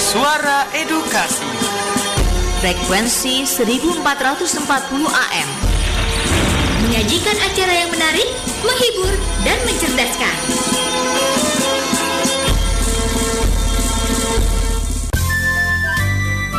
Suara Edukasi Frekuensi 1440 AM Menyajikan acara yang menarik, menghibur, dan mencerdaskan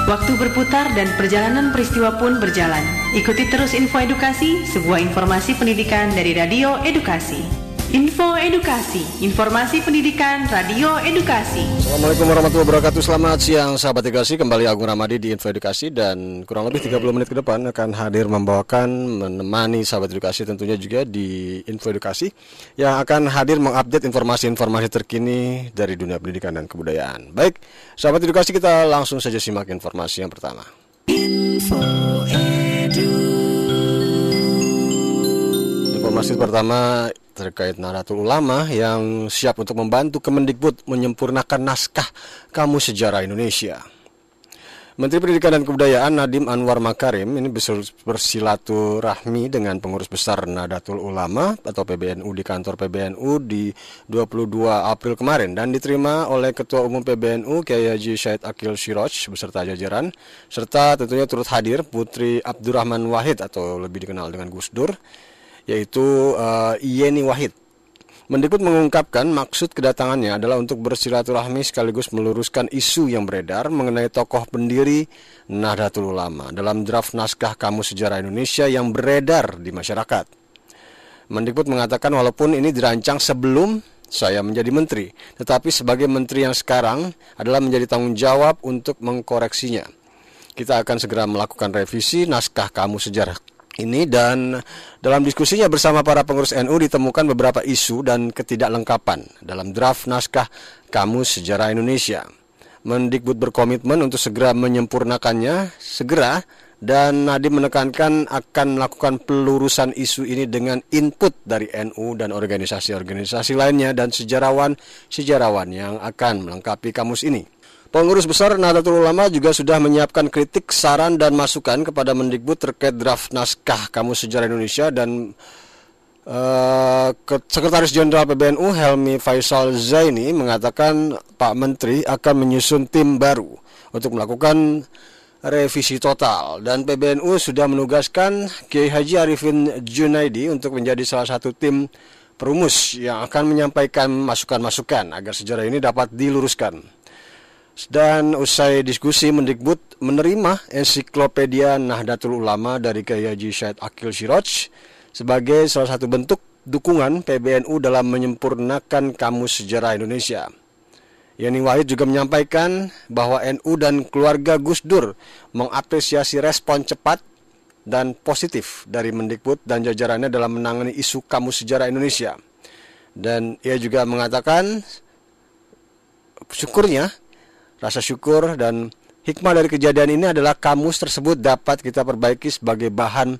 Waktu berputar dan perjalanan peristiwa pun berjalan. Ikuti terus info edukasi, sebuah informasi pendidikan dari Radio Edukasi. Info Edukasi, informasi pendidikan Radio Edukasi. Assalamualaikum warahmatullahi wabarakatuh. Selamat siang sahabat edukasi. Kembali Agung Ramadi di Info Edukasi dan kurang lebih 30 menit ke depan akan hadir membawakan menemani sahabat edukasi tentunya juga di Info Edukasi yang akan hadir mengupdate informasi-informasi terkini dari dunia pendidikan dan kebudayaan. Baik, sahabat edukasi kita langsung saja simak informasi yang pertama. Info Informasi pertama terkait Nahdlatul Ulama yang siap untuk membantu Kemendikbud menyempurnakan naskah Kamus Sejarah Indonesia. Menteri Pendidikan dan Kebudayaan Nadim Anwar Makarim ini bersilaturahmi dengan pengurus besar Nahdlatul Ulama atau PBNU di kantor PBNU di 22 April kemarin dan diterima oleh Ketua Umum PBNU Kiai Haji Syed Akil Siroj beserta jajaran serta tentunya turut hadir Putri Abdurrahman Wahid atau lebih dikenal dengan Gus Dur yaitu uh, Yeni Wahid. Mendikbud mengungkapkan maksud kedatangannya adalah untuk bersilaturahmi sekaligus meluruskan isu yang beredar mengenai tokoh pendiri Nahdlatul Ulama dalam draft naskah Kamus Sejarah Indonesia yang beredar di masyarakat. Mendikbud mengatakan walaupun ini dirancang sebelum saya menjadi menteri, tetapi sebagai menteri yang sekarang adalah menjadi tanggung jawab untuk mengkoreksinya. Kita akan segera melakukan revisi naskah Kamus Sejarah ini dan dalam diskusinya bersama para pengurus NU ditemukan beberapa isu dan ketidaklengkapan dalam draft naskah Kamus Sejarah Indonesia. Mendikbud berkomitmen untuk segera menyempurnakannya segera dan Nadiem menekankan akan melakukan pelurusan isu ini dengan input dari NU dan organisasi-organisasi lainnya dan sejarawan-sejarawan yang akan melengkapi kamus ini. Pengurus Besar Nahdlatul Ulama juga sudah menyiapkan kritik, saran, dan masukan kepada Mendikbud terkait draft naskah Kamus Sejarah Indonesia dan uh, Sekretaris Jenderal PBNU Helmi Faisal Zaini mengatakan Pak Menteri akan menyusun tim baru untuk melakukan revisi total dan PBNU sudah menugaskan Kiai Haji Arifin Junaidi untuk menjadi salah satu tim perumus yang akan menyampaikan masukan-masukan agar sejarah ini dapat diluruskan. Dan usai diskusi Mendikbud menerima ensiklopedia Nahdlatul Ulama dari Kiai Haji Syed Akil Siroj sebagai salah satu bentuk dukungan PBNU dalam menyempurnakan Kamus Sejarah Indonesia. Yani Wahid juga menyampaikan bahwa NU dan keluarga Gus Dur mengapresiasi respon cepat dan positif dari Mendikbud dan jajarannya dalam menangani isu Kamus Sejarah Indonesia. Dan ia juga mengatakan syukurnya Rasa syukur dan hikmah dari kejadian ini adalah kamus tersebut dapat kita perbaiki sebagai bahan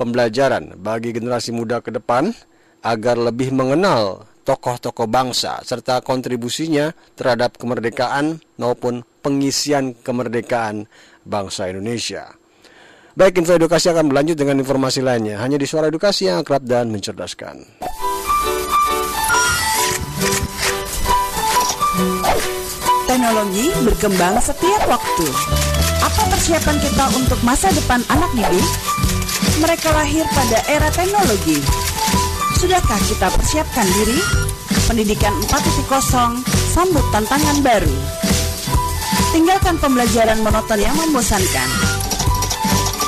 pembelajaran bagi generasi muda ke depan agar lebih mengenal tokoh-tokoh bangsa serta kontribusinya terhadap kemerdekaan maupun pengisian kemerdekaan bangsa Indonesia. Baik, info edukasi akan berlanjut dengan informasi lainnya hanya di suara edukasi yang akrab dan mencerdaskan. Teknologi berkembang setiap waktu. Apa persiapan kita untuk masa depan anak didik? Mereka lahir pada era teknologi. Sudahkah kita persiapkan diri? Pendidikan 4.0 sambut tantangan baru. Tinggalkan pembelajaran monoton yang membosankan.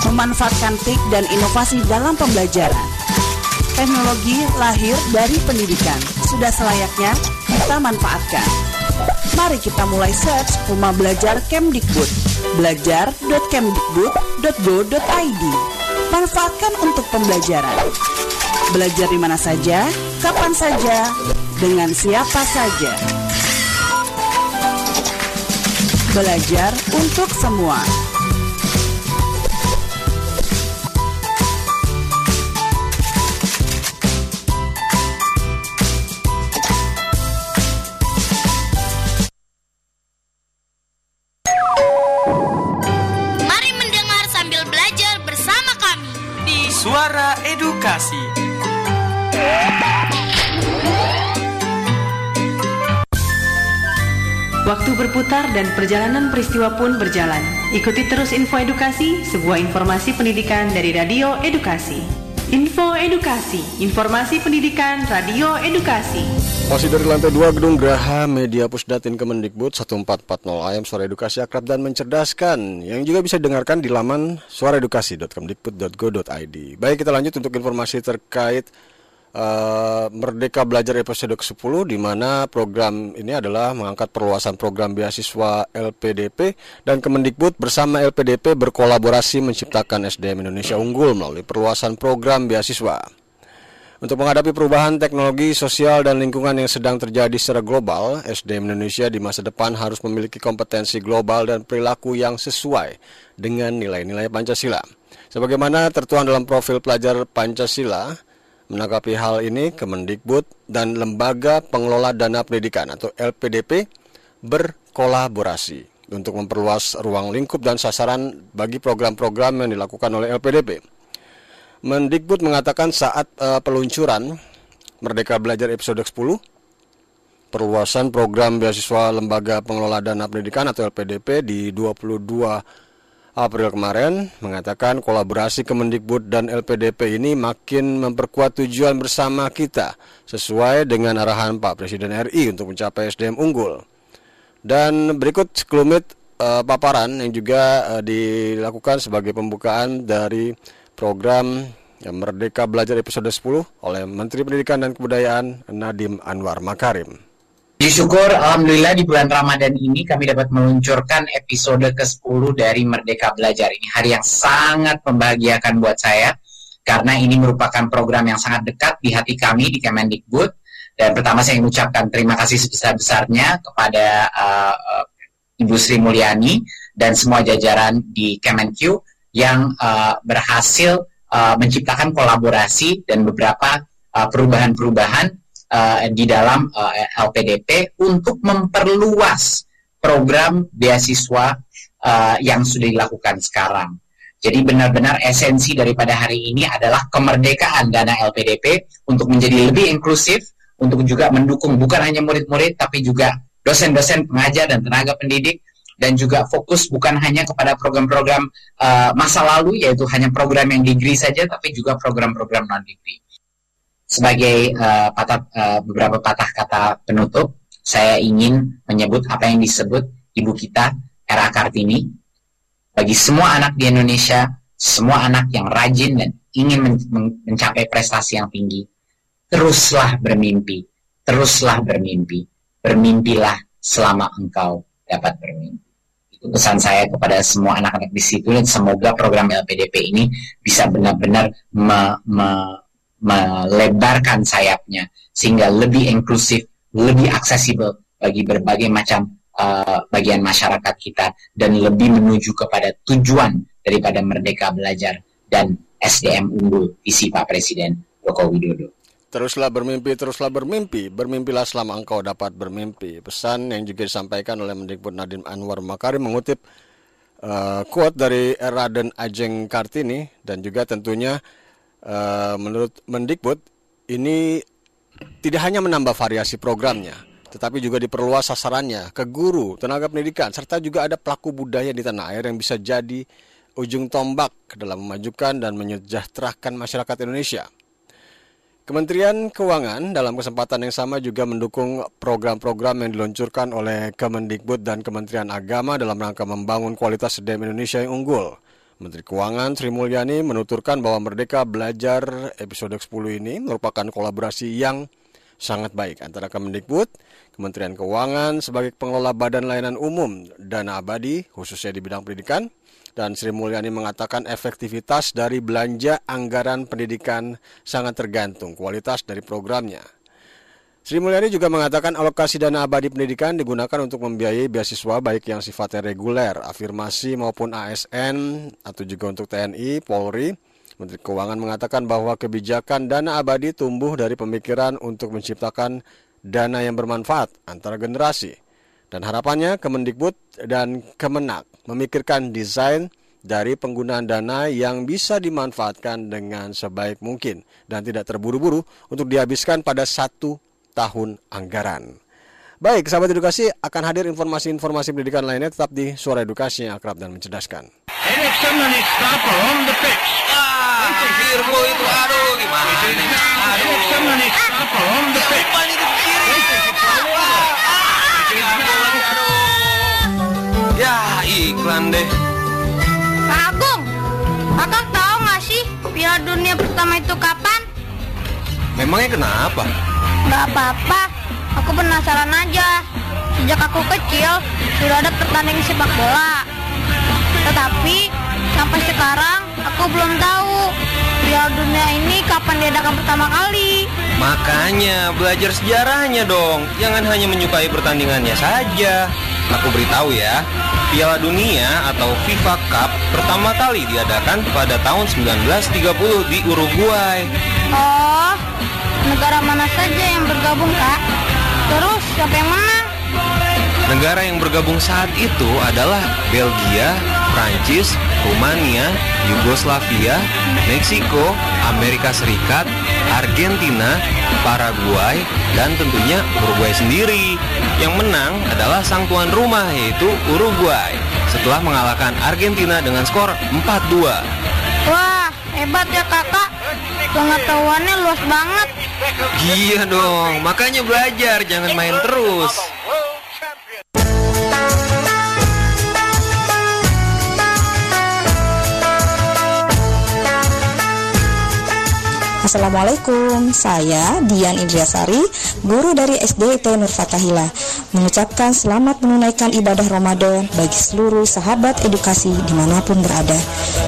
Memanfaatkan TIK dan inovasi dalam pembelajaran. Teknologi lahir dari pendidikan. Sudah selayaknya kita manfaatkan. Mari kita mulai search Rumah Belajar Kemdikbud. Belajar.kemdikbud.go.id. Manfaatkan untuk pembelajaran. Belajar di mana saja, kapan saja, dengan siapa saja. Belajar untuk semua. Berputar dan perjalanan peristiwa pun berjalan. Ikuti terus info edukasi, sebuah informasi pendidikan dari Radio Edukasi. Info Edukasi, informasi pendidikan Radio Edukasi. Masih dari lantai 2 Gedung Graha Media Pusdatin Kemendikbud 1440 AM Suara Edukasi Akrab dan Mencerdaskan yang juga bisa didengarkan di laman suaraedukasi.kemdikbud.go.id. Baik kita lanjut untuk informasi terkait uh, Merdeka Belajar episode ke-10 di mana program ini adalah mengangkat perluasan program beasiswa LPDP dan Kemendikbud bersama LPDP berkolaborasi menciptakan SDM Indonesia unggul melalui perluasan program beasiswa. Untuk menghadapi perubahan teknologi, sosial, dan lingkungan yang sedang terjadi secara global, SDM Indonesia di masa depan harus memiliki kompetensi global dan perilaku yang sesuai dengan nilai-nilai Pancasila. Sebagaimana tertuang dalam profil pelajar Pancasila, Menanggapi hal ini, Kemendikbud dan Lembaga Pengelola Dana Pendidikan atau LPDP berkolaborasi untuk memperluas ruang lingkup dan sasaran bagi program-program yang dilakukan oleh LPDP. Mendikbud mengatakan saat uh, peluncuran Merdeka Belajar episode 10 perluasan program beasiswa Lembaga Pengelola Dana Pendidikan atau LPDP di 22 April kemarin mengatakan kolaborasi Kemendikbud dan LPDP ini makin memperkuat tujuan bersama kita sesuai dengan arahan Pak Presiden RI untuk mencapai SDM unggul. Dan berikut sekelumit uh, paparan yang juga uh, dilakukan sebagai pembukaan dari program Merdeka Belajar episode 10 oleh Menteri Pendidikan dan Kebudayaan Nadim Anwar Makarim. Puji Alhamdulillah di bulan Ramadan ini kami dapat meluncurkan episode ke-10 dari Merdeka Belajar. Ini hari yang sangat membahagiakan buat saya, karena ini merupakan program yang sangat dekat di hati kami di Kemendikbud. Dan pertama saya mengucapkan terima kasih sebesar-besarnya kepada uh, Ibu Sri Mulyani dan semua jajaran di Kemenq yang uh, berhasil uh, menciptakan kolaborasi dan beberapa perubahan-perubahan uh, di dalam uh, eh, LPDP untuk memperluas program beasiswa uh, yang sudah dilakukan sekarang. Jadi benar-benar esensi daripada hari ini adalah kemerdekaan dana LPDP untuk menjadi lebih inklusif, untuk juga mendukung bukan hanya murid-murid tapi juga dosen-dosen pengajar dan tenaga pendidik dan juga fokus bukan hanya kepada program-program uh, masa lalu yaitu hanya program yang degree saja tapi juga program-program non degree sebagai uh, patah, uh, beberapa patah kata penutup, saya ingin menyebut apa yang disebut ibu kita era Kartini. Bagi semua anak di Indonesia, semua anak yang rajin dan ingin men mencapai prestasi yang tinggi, teruslah bermimpi, teruslah bermimpi, bermimpilah selama engkau dapat bermimpi. Itu pesan saya kepada semua anak-anak di situ dan semoga program LPDP ini bisa benar-benar me, me, melebarkan sayapnya sehingga lebih inklusif, lebih aksesibel bagi berbagai macam uh, bagian masyarakat kita dan lebih menuju kepada tujuan daripada merdeka belajar dan SDM unggul visi Pak Presiden Joko Widodo. Teruslah bermimpi, teruslah bermimpi, bermimpilah selama engkau dapat bermimpi. Pesan yang juga disampaikan oleh Mendikbud Nadiem Anwar Makarim mengutip uh, quote dari Raden Ajeng Kartini dan juga tentunya Uh, menurut Mendikbud ini tidak hanya menambah variasi programnya, tetapi juga diperluas sasarannya ke guru, tenaga pendidikan, serta juga ada pelaku budaya di tanah air yang bisa jadi ujung tombak dalam memajukan dan menyejahterakan masyarakat Indonesia. Kementerian Keuangan dalam kesempatan yang sama juga mendukung program-program yang diluncurkan oleh Kemendikbud dan Kementerian Agama dalam rangka membangun kualitas SDM Indonesia yang unggul. Menteri Keuangan Sri Mulyani menuturkan bahwa Merdeka Belajar episode 10 ini merupakan kolaborasi yang sangat baik antara Kemendikbud, Kementerian Keuangan sebagai pengelola Badan Layanan Umum Dana Abadi khususnya di bidang pendidikan dan Sri Mulyani mengatakan efektivitas dari belanja anggaran pendidikan sangat tergantung kualitas dari programnya. Sri Mulyani juga mengatakan alokasi dana abadi pendidikan digunakan untuk membiayai beasiswa baik yang sifatnya reguler, afirmasi maupun ASN atau juga untuk TNI, Polri. Menteri Keuangan mengatakan bahwa kebijakan dana abadi tumbuh dari pemikiran untuk menciptakan dana yang bermanfaat antara generasi. Dan harapannya Kemendikbud dan Kemenak memikirkan desain dari penggunaan dana yang bisa dimanfaatkan dengan sebaik mungkin dan tidak terburu-buru untuk dihabiskan pada satu tahun anggaran. Baik, sahabat edukasi akan hadir informasi-informasi pendidikan lainnya tetap di Suara Edukasi yang akrab dan mencerdaskan. Itu aduh gimana? Aduh. Ya iklan deh. Agung, kakak tahu nggak sih Piala Dunia pertama itu kapan? Memangnya kenapa? Gak apa-apa, aku penasaran aja. Sejak aku kecil, sudah ada pertandingan sepak bola. Tetapi, sampai sekarang, aku belum tahu Piala Dunia ini kapan diadakan pertama kali. Makanya belajar sejarahnya dong. Jangan hanya menyukai pertandingannya saja. Aku beritahu ya, Piala Dunia atau FIFA Cup pertama kali diadakan pada tahun 1930 di Uruguay. Oh, negara mana saja yang bergabung, Kak? Terus, siapa yang menang? Negara yang bergabung saat itu adalah Belgia, Prancis, Rumania, Yugoslavia, Meksiko, Amerika Serikat, Argentina, Paraguay, dan tentunya Uruguay sendiri. Yang menang adalah sang tuan rumah yaitu Uruguay setelah mengalahkan Argentina dengan skor 4-2. Wah, hebat ya kakak. Pengetahuannya luas banget. Iya dong, makanya belajar, jangan main terus. Assalamualaikum, saya Dian Indriasari, guru dari SD IT Nur Fatahila, mengucapkan selamat menunaikan ibadah Ramadan bagi seluruh sahabat edukasi di mana pun berada.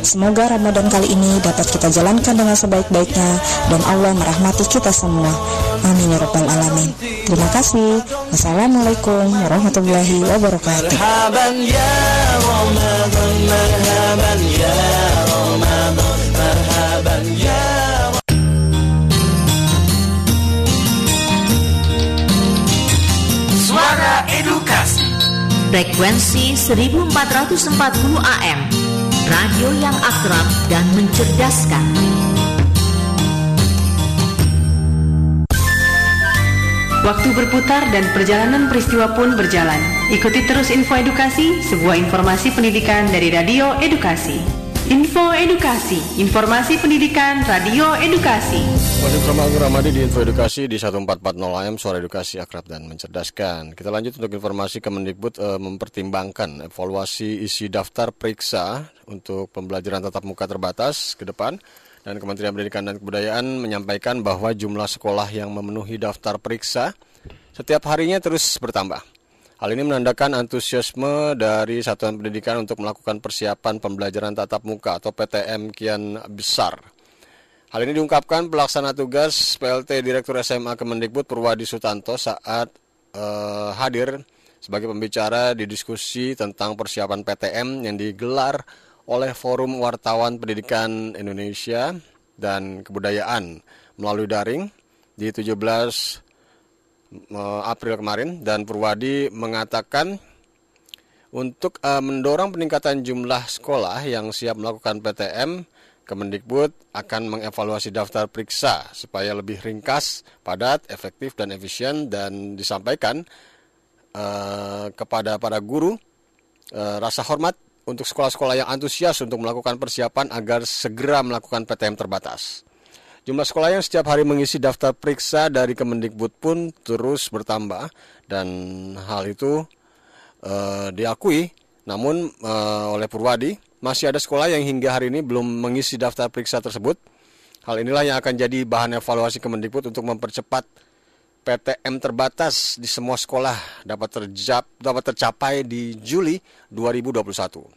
Semoga Ramadan kali ini dapat kita jalankan dengan sebaik-baiknya dan Allah merahmati kita semua. Amin ya Rabbal Alamin. Terima kasih. Wassalamualaikum warahmatullahi wabarakatuh. Frekuensi 1440 AM. Radio yang akrab dan mencerdaskan. Waktu berputar dan perjalanan peristiwa pun berjalan. Ikuti terus info edukasi, sebuah informasi pendidikan dari Radio Edukasi. Info Edukasi, informasi pendidikan Radio Edukasi. Masih bersama Agung Ramadi di Info Edukasi di 1440 AM Suara Edukasi Akrab dan Mencerdaskan. Kita lanjut untuk informasi Kemendikbud eh, mempertimbangkan evaluasi isi daftar periksa untuk pembelajaran tatap muka terbatas ke depan dan Kementerian Pendidikan dan Kebudayaan menyampaikan bahwa jumlah sekolah yang memenuhi daftar periksa setiap harinya terus bertambah. Hal ini menandakan antusiasme dari Satuan Pendidikan untuk melakukan persiapan pembelajaran tatap muka atau PTM kian besar. Hal ini diungkapkan pelaksana tugas PLT Direktur SMA Kemendikbud Purwadi Sutanto saat eh, hadir sebagai pembicara di diskusi tentang persiapan PTM yang digelar oleh Forum Wartawan Pendidikan Indonesia dan Kebudayaan melalui daring di 17 eh, April kemarin dan Purwadi mengatakan untuk eh, mendorong peningkatan jumlah sekolah yang siap melakukan PTM, Kemendikbud akan mengevaluasi daftar periksa supaya lebih ringkas, padat, efektif, dan efisien dan disampaikan eh, kepada para guru eh, rasa hormat untuk sekolah-sekolah yang antusias untuk melakukan persiapan agar segera melakukan PTM terbatas. Jumlah sekolah yang setiap hari mengisi daftar periksa dari Kemendikbud pun terus bertambah dan hal itu eh, diakui. Namun eh, oleh Purwadi masih ada sekolah yang hingga hari ini belum mengisi daftar periksa tersebut. Hal inilah yang akan jadi bahan evaluasi Kemendikbud untuk mempercepat PTM terbatas di semua sekolah dapat terjap, dapat tercapai di Juli 2021.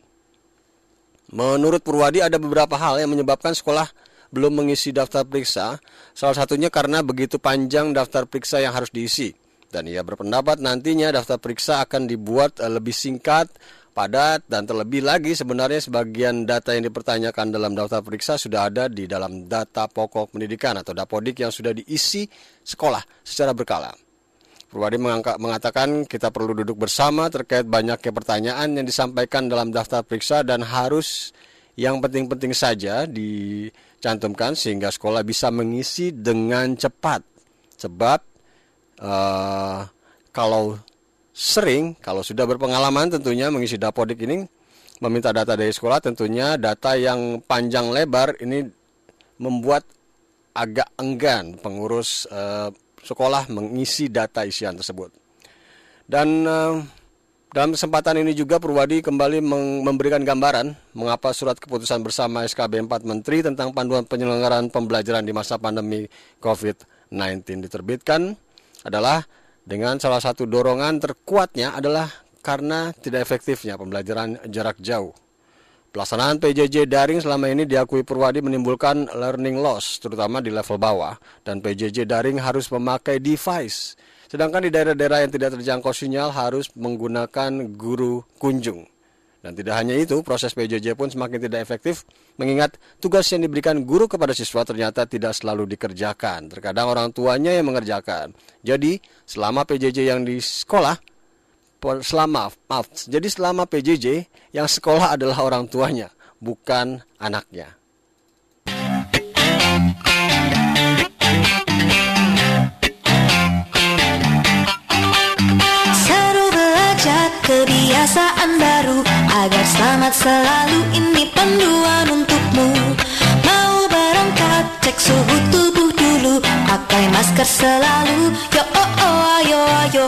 Menurut Purwadi ada beberapa hal yang menyebabkan sekolah belum mengisi daftar periksa, salah satunya karena begitu panjang daftar periksa yang harus diisi. Dan ia berpendapat nantinya daftar periksa akan dibuat eh, lebih singkat, padat, dan terlebih lagi sebenarnya sebagian data yang dipertanyakan dalam daftar periksa sudah ada di dalam data pokok pendidikan atau dapodik yang sudah diisi sekolah secara berkala. Purwadi mengatakan kita perlu duduk bersama terkait banyaknya pertanyaan yang disampaikan dalam daftar periksa dan harus yang penting-penting saja dicantumkan sehingga sekolah bisa mengisi dengan cepat. Sebab eh, kalau sering, kalau sudah berpengalaman tentunya mengisi dapodik ini meminta data dari sekolah tentunya data yang panjang lebar ini membuat agak enggan pengurus uh, sekolah mengisi data isian tersebut. Dan uh, dalam kesempatan ini juga Purwadi kembali memberikan gambaran mengapa surat keputusan bersama SKB 4 Menteri tentang panduan penyelenggaraan pembelajaran di masa pandemi COVID-19 diterbitkan adalah dengan salah satu dorongan terkuatnya adalah karena tidak efektifnya pembelajaran jarak jauh. Pelaksanaan PJJ daring selama ini diakui Purwadi menimbulkan learning loss, terutama di level bawah, dan PJJ daring harus memakai device Sedangkan di daerah-daerah yang tidak terjangkau sinyal harus menggunakan guru kunjung. Dan tidak hanya itu, proses PJJ pun semakin tidak efektif mengingat tugas yang diberikan guru kepada siswa ternyata tidak selalu dikerjakan. Terkadang orang tuanya yang mengerjakan. Jadi, selama PJJ yang di sekolah, selama maaf, jadi selama PJJ yang sekolah adalah orang tuanya, bukan anaknya. Kebiasaan baru Agar selamat selalu. Ini panduan untukmu. Mau berangkat cek suhu tubuh dulu. Pakai masker selalu. Yo oh oh ayo ayo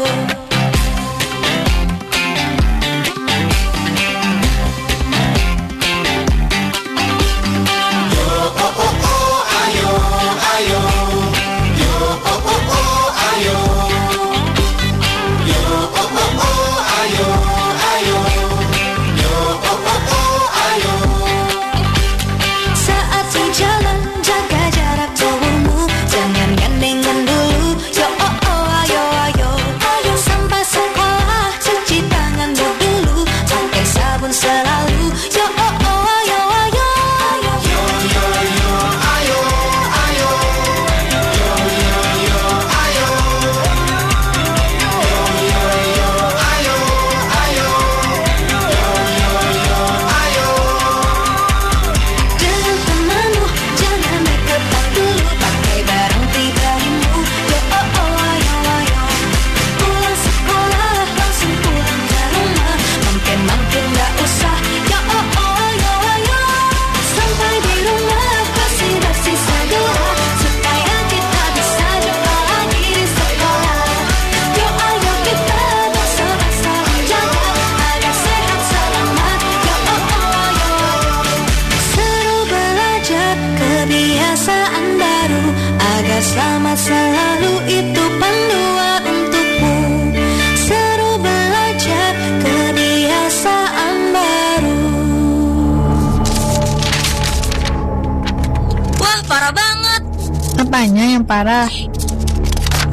parah.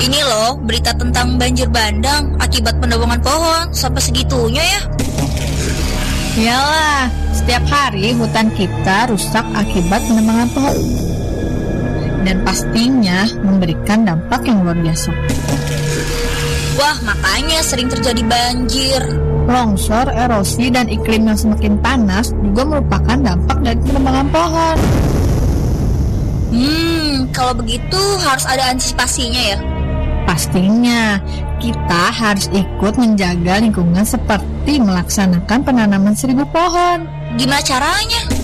Ini loh berita tentang banjir bandang akibat penebangan pohon sampai segitunya ya. Iyalah, setiap hari hutan kita rusak akibat penebangan pohon. Dan pastinya memberikan dampak yang luar biasa. Wah, makanya sering terjadi banjir. Longsor, erosi, dan iklim yang semakin panas juga merupakan dampak dari penebangan pohon. Hmm, kalau begitu harus ada antisipasinya ya? Pastinya, kita harus ikut menjaga lingkungan seperti melaksanakan penanaman seribu pohon. Gimana caranya?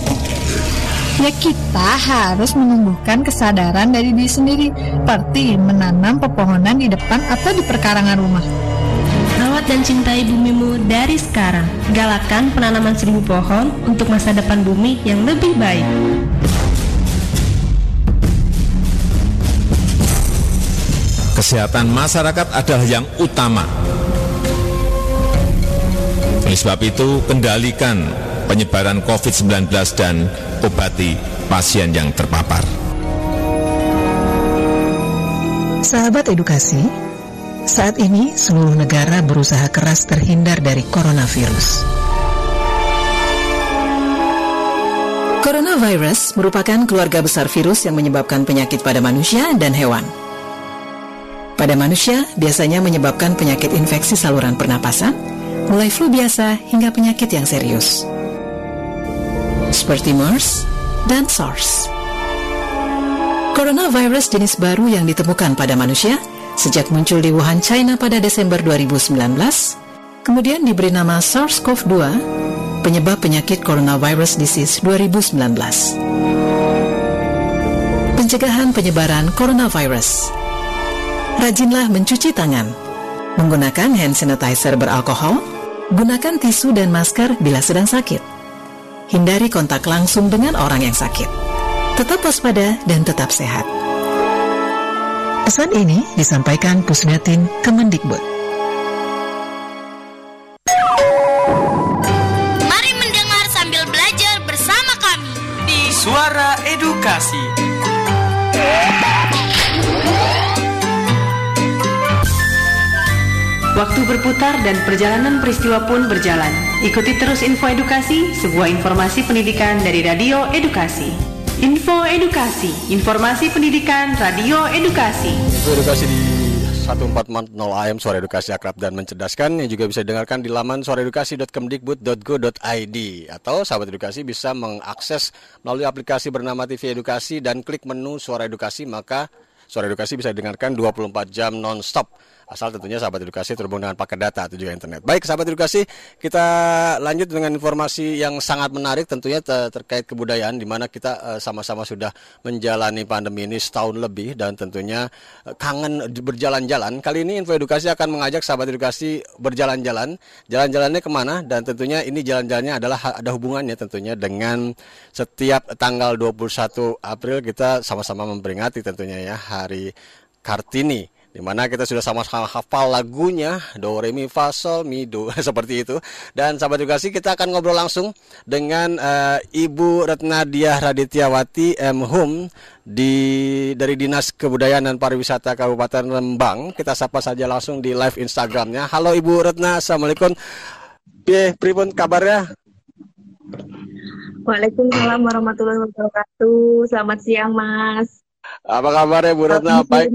Ya kita harus menumbuhkan kesadaran dari diri sendiri, seperti menanam pepohonan di depan atau di perkarangan rumah. Rawat dan cintai bumimu dari sekarang. Galakan penanaman seribu pohon untuk masa depan bumi yang lebih baik. kesehatan masyarakat adalah yang utama. Oleh sebab itu, kendalikan penyebaran COVID-19 dan obati pasien yang terpapar. Sahabat edukasi, saat ini seluruh negara berusaha keras terhindar dari coronavirus. Coronavirus merupakan keluarga besar virus yang menyebabkan penyakit pada manusia dan hewan. Pada manusia, biasanya menyebabkan penyakit infeksi saluran pernapasan, mulai flu biasa hingga penyakit yang serius. Seperti MERS dan SARS. Coronavirus jenis baru yang ditemukan pada manusia Sejak muncul di Wuhan, China pada Desember 2019, kemudian diberi nama SARS-CoV-2, penyebab penyakit coronavirus disease 2019. Pencegahan penyebaran coronavirus. Rajinlah mencuci tangan. Menggunakan hand sanitizer beralkohol, gunakan tisu dan masker bila sedang sakit. Hindari kontak langsung dengan orang yang sakit. Tetap waspada dan tetap sehat. Pesan ini disampaikan Pusdatin Kemendikbud. Mari mendengar sambil belajar bersama kami di Suara Edukasi. Waktu berputar dan perjalanan peristiwa pun berjalan. Ikuti terus info edukasi, sebuah informasi pendidikan dari Radio Edukasi. Info Edukasi, informasi pendidikan Radio Edukasi. Info Edukasi di 1440 AM Suara Edukasi Akrab dan Mencerdaskan yang juga bisa didengarkan di laman suaraedukasi.kemdikbud.go.id atau sahabat edukasi bisa mengakses melalui aplikasi bernama TV Edukasi dan klik menu Suara Edukasi maka Suara Edukasi bisa didengarkan 24 jam non-stop asal tentunya sahabat edukasi terhubung dengan paket data atau juga internet. Baik sahabat edukasi, kita lanjut dengan informasi yang sangat menarik tentunya ter terkait kebudayaan di mana kita sama-sama uh, sudah menjalani pandemi ini setahun lebih dan tentunya uh, kangen berjalan-jalan. Kali ini info edukasi akan mengajak sahabat edukasi berjalan-jalan. Jalan-jalannya ke mana? Dan tentunya ini jalan-jalannya adalah ada hubungannya tentunya dengan setiap tanggal 21 April kita sama-sama memperingati tentunya ya hari Kartini di mana kita sudah sama-sama hafal lagunya do re mi fa sol mi do seperti itu dan sahabat edukasi kita akan ngobrol langsung dengan uh, Ibu Retnadia Radityawati M Hum di dari Dinas Kebudayaan dan Pariwisata Kabupaten Lembang kita sapa saja langsung di live Instagramnya halo Ibu Retna Assalamualaikum Piye pripun kabarnya Waalaikumsalam warahmatullahi wabarakatuh. Selamat siang, Mas. Apa kabarnya Bu Retna? Baik.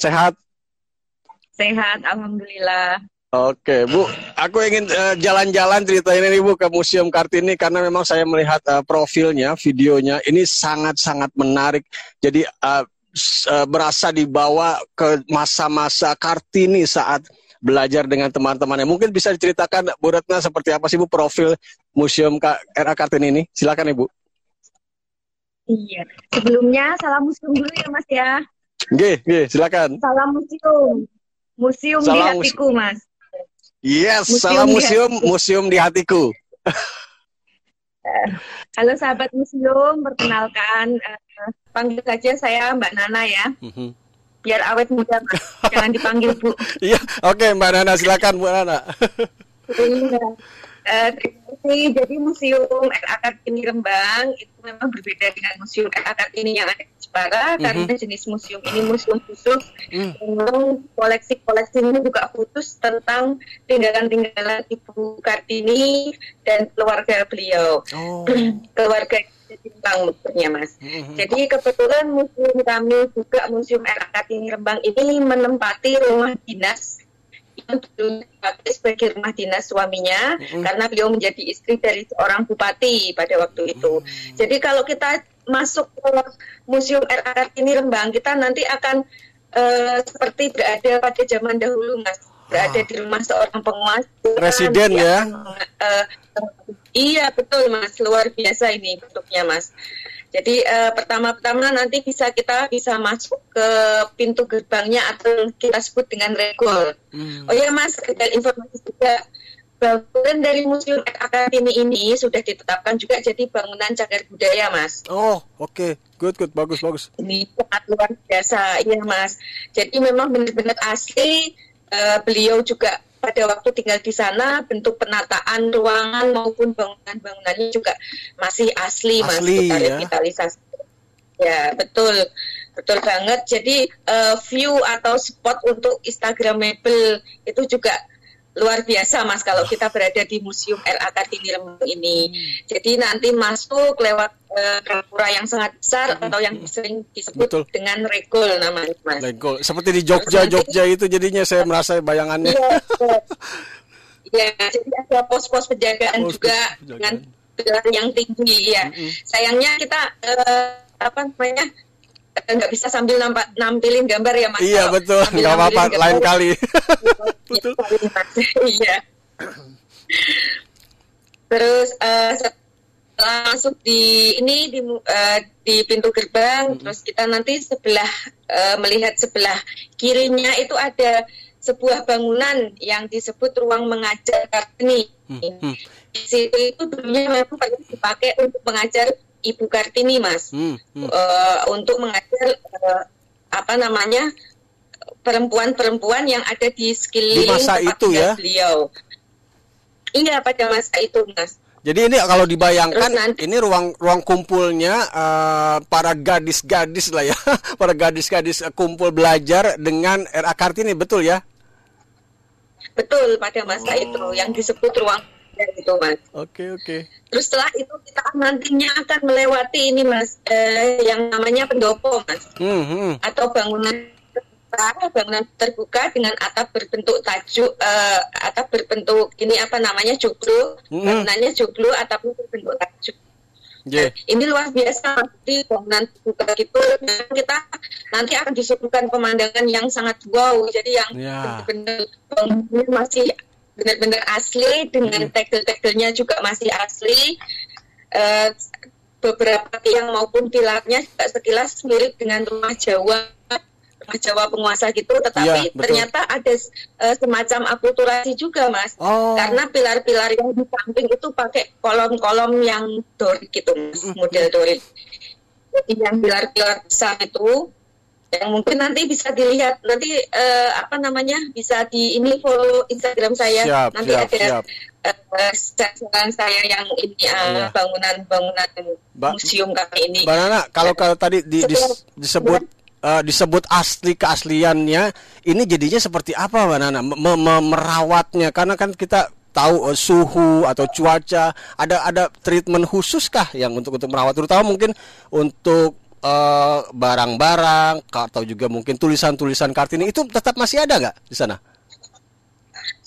Sehat? Sehat, alhamdulillah. Oke, Bu. Aku ingin jalan-jalan uh, ceritain ini Bu ke Museum Kartini karena memang saya melihat uh, profilnya, videonya ini sangat-sangat menarik. Jadi uh, uh, berasa dibawa ke masa-masa Kartini saat belajar dengan teman-temannya. Mungkin bisa diceritakan Bu Retna seperti apa sih Bu profil Museum RA Kartini ini? Silakan Ibu. Iya. Sebelumnya salam museum dulu ya Mas ya. Oke, oke, silakan. Salam museum. Museum salam di hatiku, Mas. Yes, museum salam museum, di museum di hatiku. Halo sahabat museum, perkenalkan uh, panggil saja saya Mbak Nana ya. Mm-hmm. Biar awet muda, Mas. Jangan dipanggil Bu. Iya, oke okay, Mbak Nana, silakan Bu Nana. Uh, jadi Museum Kartini Rembang itu memang berbeda dengan Museum Kartini yang ada di Jepara mm-hmm. karena jenis museum ini museum khusus mm. memang koleksi-koleksi ini juga khusus tentang tinggalan-tinggalan Ibu Kartini dan keluarga beliau oh. keluarga Jepang maksudnya Mas. Mm-hmm. Jadi kebetulan museum kami juga Museum RA Kartini Rembang ini menempati rumah dinas dulu sebagai rumah dinas suaminya mm-hmm. karena beliau menjadi istri dari seorang bupati pada waktu itu. Mm-hmm. Jadi kalau kita masuk ke Museum RA Kartini Rembang kita nanti akan uh, seperti berada pada zaman dahulu Mas berada di rumah seorang penguasa presiden ya uh, iya betul mas luar biasa ini bentuknya mas jadi uh, pertama-tama nanti bisa kita bisa masuk ke pintu gerbangnya atau kita sebut dengan regol. Hmm. Oh ya Mas, ada informasi juga bangunan dari Museum Akademi ini sudah ditetapkan juga jadi bangunan cagar budaya, Mas. Oh, oke. Okay. Good, good. Bagus, bagus. Ini sangat luar biasa, iya, Mas. Jadi memang benar-benar asli. Uh, beliau juga pada waktu tinggal di sana bentuk penataan ruangan maupun bangunan-bangunannya juga masih asli, asli mas kita ya? revitalisasi. Ya betul. Betul banget. Jadi uh, view atau spot untuk Instagramable itu juga luar biasa mas kalau kita berada di Museum RA Kartini Rembang ini. Hmm. Jadi nanti masuk lewat uh, yang sangat besar hmm. atau yang sering disebut Betul. dengan regol namanya mas. Regol seperti di Jogja Jogja itu jadinya saya merasa bayangannya. Iya, ya, jadi ada pos-pos penjagaan pos -pos juga penjagaan. dengan yang tinggi ya. Hmm. Sayangnya kita uh, apa namanya nggak bisa sambil nampak, nampilin gambar ya mas. Iya betul, nggak apa-apa lain kali. betul. Iya. Terus eh, setelah masuk di ini di eh, di pintu gerbang, terus kita nanti sebelah eh, melihat sebelah kirinya itu ada sebuah bangunan yang disebut ruang mengajar Kartini. Hmm, Di situ itu dulunya memang dipakai untuk mengajar Ibu Kartini, Mas. Hmm, Eh, untuk mengajar eh, apa namanya perempuan-perempuan yang ada di sekeliling Di masa itu ya? beliau. Iya pada masa itu, Mas. Jadi ini kalau dibayangkan Terus nanti- ini ruang ruang kumpulnya eh, para gadis-gadis lah ya, para gadis-gadis kumpul belajar dengan RA Kartini betul ya? Betul pada masa Oh. itu yang disebut ruang belajar itu, Mas. Oke oke. Terus setelah itu kita nantinya akan melewati ini, Mas, eh, yang namanya pendopo, Mas. Hmm, hmm. atau bangunan terbuka, bangunan terbuka dengan atap berbentuk tajuk eh, atap berbentuk ini apa namanya joglo Mm-mm. bangunannya joglo atapnya berbentuk tajuk Yeah. ini luar biasa di bangunan terbuka gitu memang kita nanti akan disuguhkan pemandangan yang sangat wow jadi yang Ya. benar-benar masih benar-benar asli dengan tegel-tegelnya juga masih asli. Eh, beberapa tiang maupun pilarnya juga sekilas mirip dengan rumah Jawa rumah Jawa penguasa gitu. Tetapi Iya, betul. ternyata ada eh, semacam akulturasi juga mas. Oh. karena pilar-pilar yang di samping itu pakai kolom-kolom yang dorik gitu mas model dorik jadi yang pilar-pilar besar itu yang mungkin nanti bisa dilihat nanti eh, apa namanya bisa di ini follow Instagram saya Siap, nanti siap, ada siap. eh, jalan saya yang ini Iya. bangunan-bangunan Ba- museum kami ini Mbak Nana, kalau kalau tadi di- Setelah- disebut eh, disebut asli keasliannya, ini jadinya seperti apa Mbak Nana? Me- me- merawatnya karena kan kita tahu eh, suhu atau cuaca, ada ada treatment khusus kah yang untuk untuk merawat terutama mungkin untuk eh, barang-barang atau juga mungkin tulisan-tulisan Kartini itu tetap masih ada nggak di sana?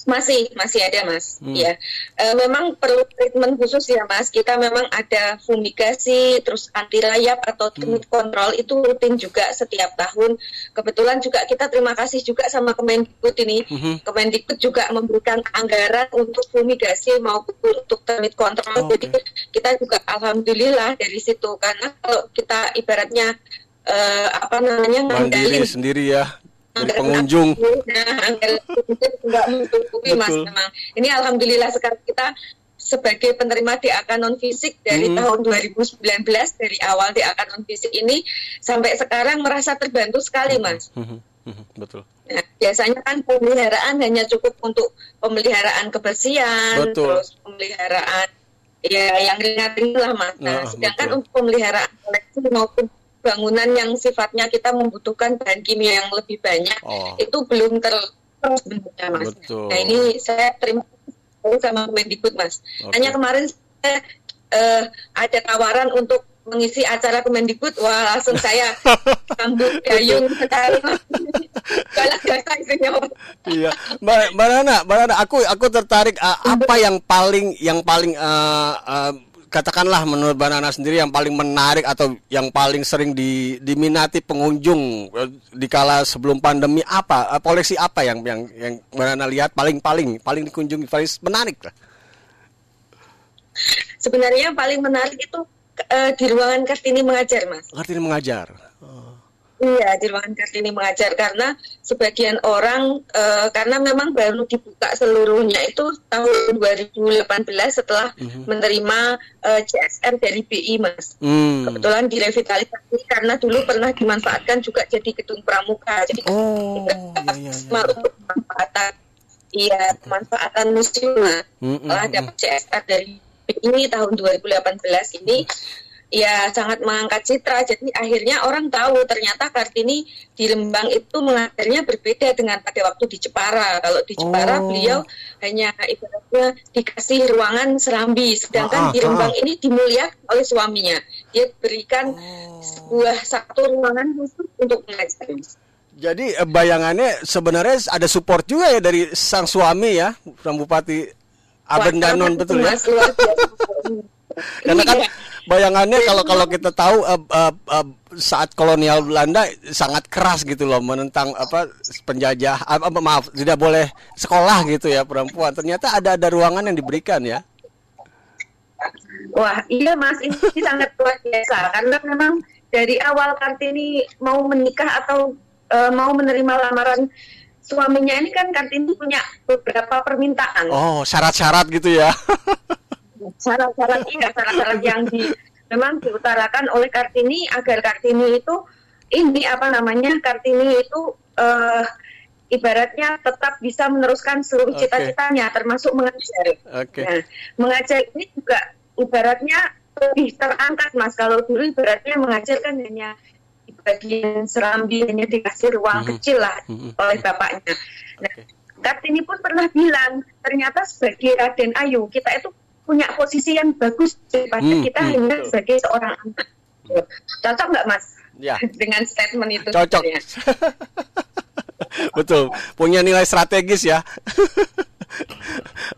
Masih, masih ada mas. Hmm. Ya, Eh, memang perlu treatment khusus ya mas. Kita memang ada fumigasi, terus anti rayap atau Hmm. termit kontrol itu rutin juga setiap tahun. Kebetulan juga kita terima kasih juga sama Kemendikbud ini. Mhm. Kemendikbud juga memberikan anggaran untuk fumigasi maupun untuk termit kontrol. Jadi kita juga alhamdulillah dari situ karena kalau kita ibaratnya eh, apa namanya Mandiri sendiri ya dari pengunjung. Nah, anggaran itu nggak mencukupi mas memang. Ini alhamdulillah sekarang kita sebagai penerima DAK non fisik dari Hmm. tahun 2019 dari awal DAK non fisik ini sampai sekarang merasa terbantu sekali mas. Mhm, mhm, Betul. Nah, biasanya kan pemeliharaan hanya cukup untuk pemeliharaan kebersihan, Betul. terus pemeliharaan ya yang ringan-ringan lah mas. Nah, Ah, sedangkan betul. untuk pemeliharaan koleksi maupun bangunan yang sifatnya kita membutuhkan bahan kimia yang lebih banyak Oh. itu belum ter terus bentuknya mas. Betul. Nah ini saya terima kasih sama Kemendikbud mas. Oke. Hanya kemarin saya eh, ada tawaran untuk mengisi acara Kemendikbud, wah langsung saya sambut gayung sekali. Galak isinya mas. Iya, Mbak Mbak Nana, Mbak Nana, aku aku tertarik uh, apa yang paling yang paling uh, uh, katakanlah menurut Mbak Nana sendiri yang paling menarik atau yang paling sering di, diminati pengunjung uh, di kala sebelum pandemi apa uh, koleksi apa yang yang yang Mbak Nana lihat paling paling paling dikunjungi paling menarik lah. Sebenarnya yang paling menarik itu eh, di ruangan Kartini mengajar, Mas. Kartini mengajar. Iya, di ruangan Kartini mengajar karena sebagian orang eh, karena memang baru dibuka seluruhnya itu tahun 2018 setelah Mhm. menerima eh, CSR dari BI, Mas. Hmm. Kebetulan direvitalisasi karena dulu pernah dimanfaatkan juga jadi gedung pramuka. Jadi oh, iya, untuk pemanfaatan iya pemanfaatan museum. Mm, mm, Setelah mm, dapat CSR dari BI tahun 2018 ini ya sangat mengangkat citra. Jadi akhirnya orang tahu ternyata Kartini di Lembang itu mengajarnya berbeda dengan pada waktu di Jepara. Kalau di Jepara Oh. beliau hanya ibaratnya dikasih ruangan serambi, sedangkan Ah, di ah, Lembang ah. ini dimuliakan oleh suaminya. Dia berikan sebuah satu ruangan khusus untuk mengajar. Jadi eh, bayangannya sebenarnya ada support juga ya dari sang suami ya, sang Bupati Aben Wah, Danon sangat betul ya. Karena kan Iya. Bayangannya kalau kalau kita tahu uh, uh, uh, saat kolonial Belanda sangat keras gitu loh menentang apa penjajah apa maaf tidak boleh sekolah gitu ya perempuan ternyata ada ada ruangan yang diberikan ya Wah, iya Mas, ini sangat luar biasa karena memang dari awal Kartini mau menikah atau uh, mau menerima lamaran suaminya ini kan Kartini punya beberapa permintaan. Oh, syarat-syarat gitu ya. syarat-syarat iya, syarat-syarat yang di memang diutarakan oleh Kartini agar Kartini itu ini apa namanya Kartini itu uh, ibaratnya tetap bisa meneruskan seluruh okay. cita-citanya termasuk mengajar. Okay. Nah, mengajar ini juga ibaratnya lebih terangkat mas kalau dulu ibaratnya mengajar kan hanya di bagian serambi hanya dikasih ruang mm -hmm. kecil lah mm -hmm. oleh bapaknya. Nah, okay. Kartini pun pernah bilang ternyata sebagai Raden Ayu kita itu punya posisi yang bagus daripada hmm, kita hmm, hanya sebagai seorang anak. Cocok nggak mas? Ya. Dengan statement itu. Cocok. betul. Punya nilai strategis ya.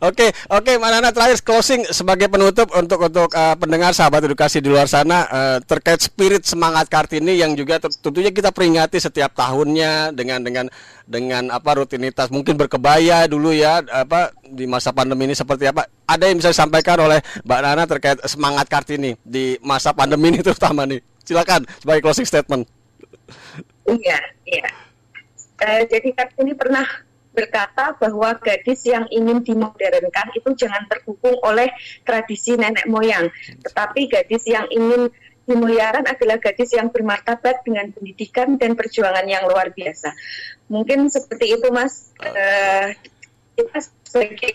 Oke, oke, okay, Nana terakhir closing sebagai penutup untuk untuk uh, pendengar sahabat edukasi di luar sana uh, terkait spirit semangat Kartini yang juga tentunya kita peringati setiap tahunnya dengan dengan dengan apa rutinitas mungkin berkebaya dulu ya apa di masa pandemi ini seperti apa? Ada yang bisa disampaikan oleh Mbak Nana terkait semangat Kartini di masa pandemi ini terutama nih. Silakan sebagai closing statement. Iya, iya. Uh, jadi Kartini pernah berkata bahwa gadis yang ingin dimodernkan itu jangan terhubung oleh tradisi nenek moyang, tetapi gadis yang ingin dimuliakan adalah gadis yang bermartabat dengan pendidikan dan perjuangan yang luar biasa. Mungkin seperti itu, Mas. Uh, kita sebagai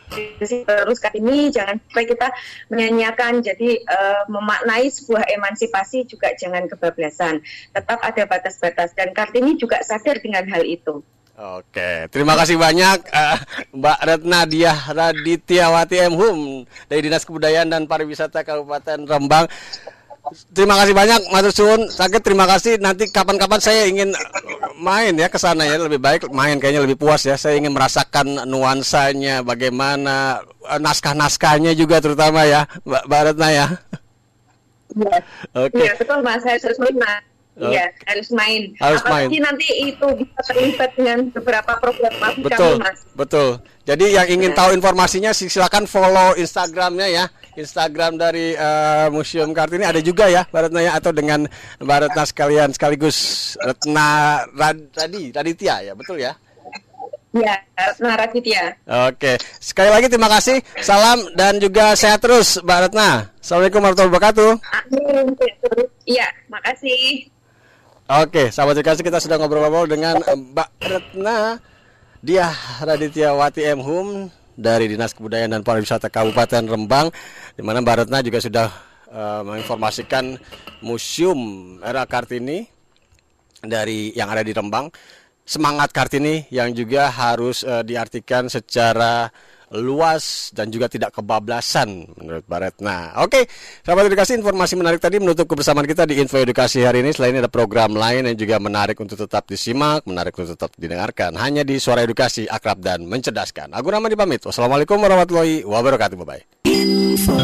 terus kali ini jangan sampai kita menyanyiakan jadi uh, memaknai sebuah emansipasi juga jangan kebablasan tetap ada batas-batas dan Kartini juga sadar dengan hal itu. Oke, terima kasih banyak uh, Mbak Retna Diah Raditiawati M. Hum dari Dinas Kebudayaan dan Pariwisata Kabupaten Rembang. Terima kasih banyak Mas Sun. Sakit terima kasih. Nanti kapan-kapan saya ingin main ya ke sana ya lebih baik main kayaknya lebih puas ya. Saya ingin merasakan nuansanya bagaimana uh, naskah-naskahnya juga terutama ya Mbak, Mbak Retna ya. Iya. Oke. Okay. Iya, betul Mas. Saya Mas. Iya, harus main. Harus Apalagi main. nanti itu bisa terlibat dengan beberapa program Betul, kami, Mas. betul. Jadi yang ingin tahu informasinya silakan follow Instagramnya ya. Instagram dari uh, Museum Kartini ada juga ya Mbak Retna ya atau dengan Mbak Retna sekalian sekaligus Retna Rad Radi Raditya ya betul ya. Ya, Retna Raditya. Oke, sekali lagi terima kasih. Salam dan juga sehat terus Mbak Retna. Assalamualaikum warahmatullahi wabarakatuh. Amin. Iya, makasih. Oke, sahabat edukasi kita sudah ngobrol-ngobrol dengan Mbak Retna Dia Raditya Wati M. Hum dari Dinas Kebudayaan dan Pariwisata Kabupaten Rembang di mana Mbak Retna juga sudah uh, menginformasikan Museum Era Kartini dari yang ada di Rembang semangat Kartini yang juga harus uh, diartikan secara luas dan juga tidak kebablasan menurut Baret. Nah, oke, okay. sahabat edukasi informasi menarik tadi menutup kebersamaan kita di Info Edukasi hari ini. Selain ada program lain yang juga menarik untuk tetap disimak, menarik untuk tetap didengarkan hanya di Suara Edukasi akrab dan mencerdaskan. Aku Rahman dipamit. Wassalamualaikum warahmatullahi wabarakatuh. Bye bye. Info.